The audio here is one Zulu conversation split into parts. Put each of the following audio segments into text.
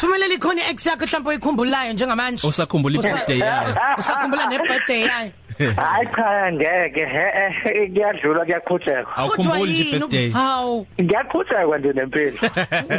Sivumelele khona ex yakho mhlawumbe uyikhumbulayo njengamanje. Usakhumbula i-birthday yayo. Usakhumbula ne-birthday yayo. Hayi cha ngeke he kuyadlula kuyaqhutshekwa awukhumbuli nje i-birthday? Hawu ngiyaqhutshekwa nje nempilo.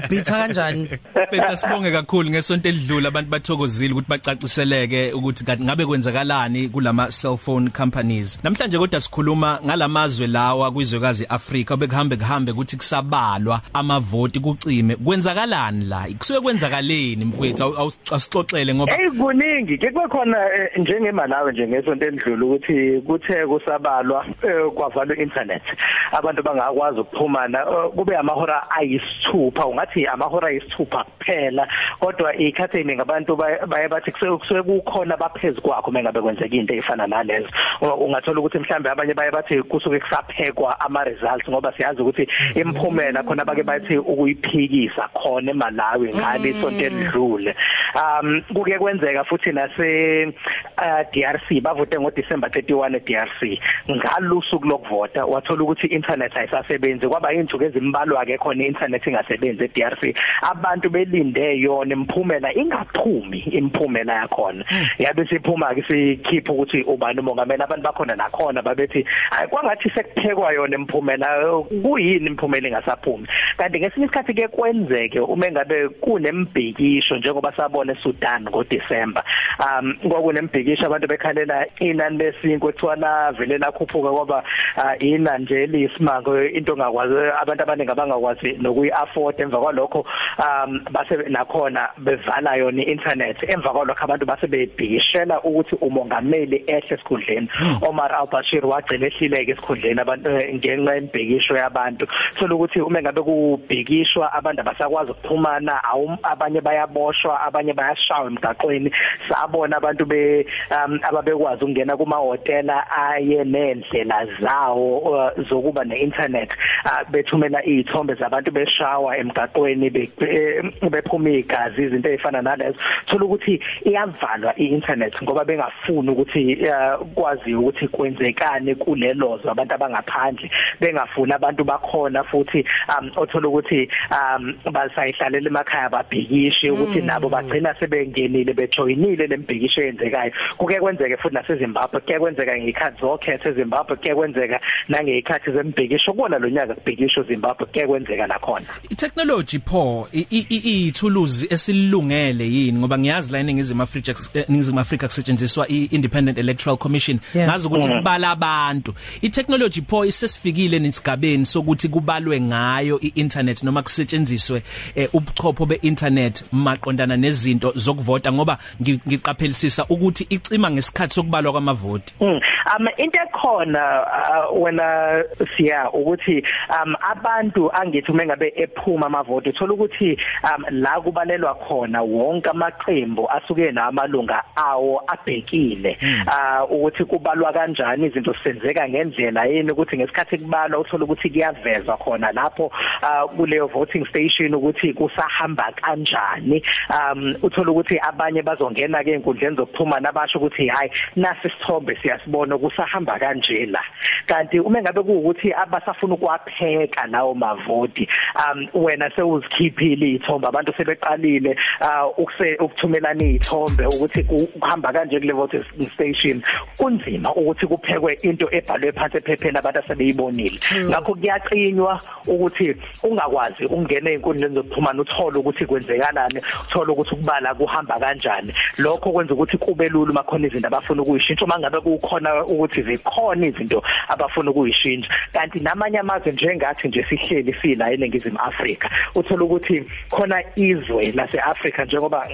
Ubitha kanjani? Betha sibonge kakhulu ngesonto elidlula. Abantu bathokozile ukuthi bacaciseleke ukuthi ngabe kwenzakalani kulama cellphone companies. Namhlanje kodwa sikhuluma ngalamazwe lawa kwizwekazi Afrika obekuhambe kuhambe ukuthi kusabalwa amavoti kucime. Kwenzakalani la? Kusuke kwenzakaleni mfowethu? Awusixoxele ngoba hey kuningi. Ke kukhona njengemalawi nje ngesonto elidlula ukuthi kuthe kusabalwa eh, kwavalwa internet abantu bangakwazi ukuphumana eh, kube amahora ayisithupha ungathi amahora ayisithupha kuphela. Kodwa ikhathi eningi abantu baye bathi kusuke kukhona baphezulu kwakho mengabe kwenzeka into efana nalezo. Ungathola ukuthi mhlambe abanye baye bathi kusuke kusaphekwa ama results ngoba siyazi ukuthi imphumela khona bake bathi ukuyiphikisa khona eMalawi ngale isonto elidlule. Um kuke kwenzeka futhi nase uh, DRC bavote ngo December 31 eDRC ngalusuku lokuvota wathola ukuthi internet ayisasebenzi kwaba insuku ezimbalwa ke khona internet ingasebenzi eDRC abantu belinde yona imphumela ingaphumi imphumela yakhona. Yabe siphuma ke sikhipha ukuthi ubani umongameli abantu bakhona nakhona babethi kwangathi sekuphekwa yona imphumela kuyini imphumela ingasaphumi? Kanti ngesinye isikhathi ke kwenzeke uma ngabe kunembhikisho njengoba sabona eSudan ngoDecember um kwakunembhikisho abantu bekhalela inani lesinkwe kuthiwa la vele lakhuphuka ngoba ina nje elisimanga into ongakwazi abantu abaningi abangakwazi nokuyi afford emva kwalokho um base nakhona bevala yona internet emva kwalokho abantu base bebhikishela ukuthi umongameli ehle esikhundleni. Omar al-Bashir wagcina ehlileke esikhundleni abantu ngenxa yembhikisho yabantu. So ukuthi uma ngabe kubhikishwa abantu abasakwazi ukuphumana abanye bayaboshwa abanye bayashawa emgaqweni. Sabona abantu be um, ababekwazi ukungena kuma amahhotela aye nendlela zawo uh, zokuba neinternet. Uh, bethumela izithombe zabantu beshawa emgaqweni bephuma igazi izinto ezifana nalezo. Thola ukuthi iyavalwa iinternet ngoba bengafuni ukuthi uh, kwazi ukuthi kwenzekani kulelozo abantu abangaphandle. Bengafuni abantu bakhona futhi um othola ukuthi um basayihlalela emakhaya babhikishe ukuthi mm. nabo bagcina sebengenile bejoinile lembhikisho eyenzekayo. Kuke kwenzeke futhi naseZimbabwe kuke kwenzeka ngekhathi zokhetha eZimbabwe kuke kwenzeka nangekhathi zembhikisho. Kubona lo nyaka kubhikisho Zimbabwe kuke kwenzeka nakhona. Itechnology pho ithuluzi esilungele yini? Ngoba ngiyazi la eningizimu Africa eningizimu Africa kusetshenziswa iIndependent Electoral Commission. Ngazi ukuthi Mm. kubala abantu. Itechnology pho isesifikile nesigabeni sokuthi kubalwe ngayo iinternet noma kusetshenziswe eh, ubuchopho beinternet maqondana nezinto zokuvota ngoba ngiqaphelisisa ukuthi icima ngesikhathi sokubalwa kwamavoti. Mm. Um into ekhona uh, wena siya ukuthi um abantu angithi mengabe ephuma amavoti uthola ukuthi um la kubalelwa khona wonke amaqembu asuke namalunga awo abhekile. Uh ukuthi kubalwa kanjani izinto senzeka ngendlela yini ukuthi ngesikhathi kubalwa uthola ukuthi kuyavezwa khona lapho uh kuleyo voting station ukuthi kusahamba kanjani. Um uthola ukuthi abanye bazongena ke enkundleni zokuxhumana basho ukuthi hayi nasi isithombe siyasibona kusahamba kanje la. Kanti uma ngabe kuukuthi abasafuna ukwapheka lawo mavoti um wena sewuzikhiphile izithombe abantu sebeqalile uh ukuthumelana izithombe ukuthi kuhamba kanje kule voting station kunzima ukuthi kuphekwe into ebhalwe phansi ephepheni abantu asebeyibonile. Ngakho kuyacinywa ukuthi ungakwazi ukungena einkundleni zokuxhumana uthole ukuthi kwenzekalani uthole ukuthi ukubala kuhamba kanjani. Lokho kwenza ukuthi kube lula uma khona izinto abafuna ukuyishintsha uma ngabe kukhona ukuthi zikhona izinto abafuna ukuyishintsha. Kanti namanye amazwe njengathi nje sihleli sila eningizimu Afrika uthola ukuthi khona izwe laseAfrika njengoba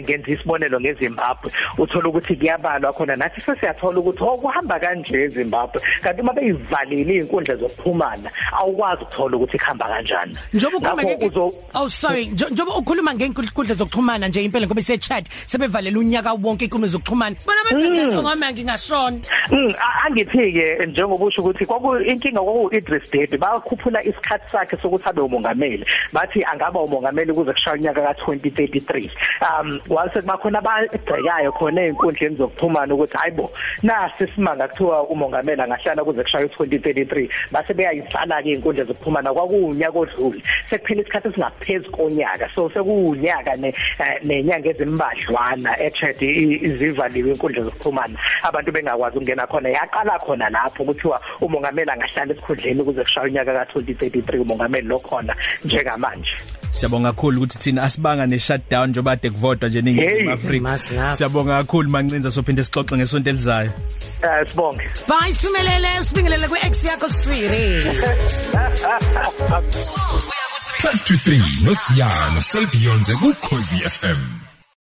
ngenza isibonelo ngeZimbabwe uthola ukuthi kuyabalwa khona. Nathi sesiyathola ukuthi okuhamba kanje eZimbabwe. Kanti uma beyivalile izinkundla zokuphumana awukwazi ukuthola ukuthi khamba kanjani. Njengoba ukhuluma Oh sorry. Njengoba ukhuluma ngenkundla zokuxhumana nje impela ngoba ise chat sebevalela unyaka wonke inkundla zokuxhumana. Bona benze njani ngoma ngingashona Mm, a- angithi ke njengoba usho ukuthi kwaku inkinga kwaku Idris Deby bakhuphula isikhathi sakhe sokuthi abe umongameli. Bathi angaba umongameli kuze kushaya unyaka ka2033 um wase kubakhona abagcekayo khona einkundleni zokuxhumana ukuthi hayibo nasi simanga kuthiwa umongameli angahlala kuze kushaya u2033 base beyayidlala ke inkundla zokuxhumana kwakuunyaka odlule. Sekuphela isikhathi singaphezulu konyaka so sekuunyaka ne eh, nenyanga ezimbadlwana echat izivaliwe inkundla zokuxhumana abantu bengakwazi ukungena khona yaqala khona lapho kuthiwa umongameli angahlala esikhundleni ukuze kushaya unyaka ka2033 umongameli lokhona njengamanje Siyabonga kakhulu ukuthi thina asibanga ne shutdown njoba ade kuvotwa nje ningizimu Hey, Afrika. masi ngapha. Siyabonga kakhulu mancinza sophinde sixoxe ngesonto elizayo. eh sibonge bye sifimelele usibingelele kwi ex yakho Siri 12 to 3 nosiyana selbionze ku Khosi FM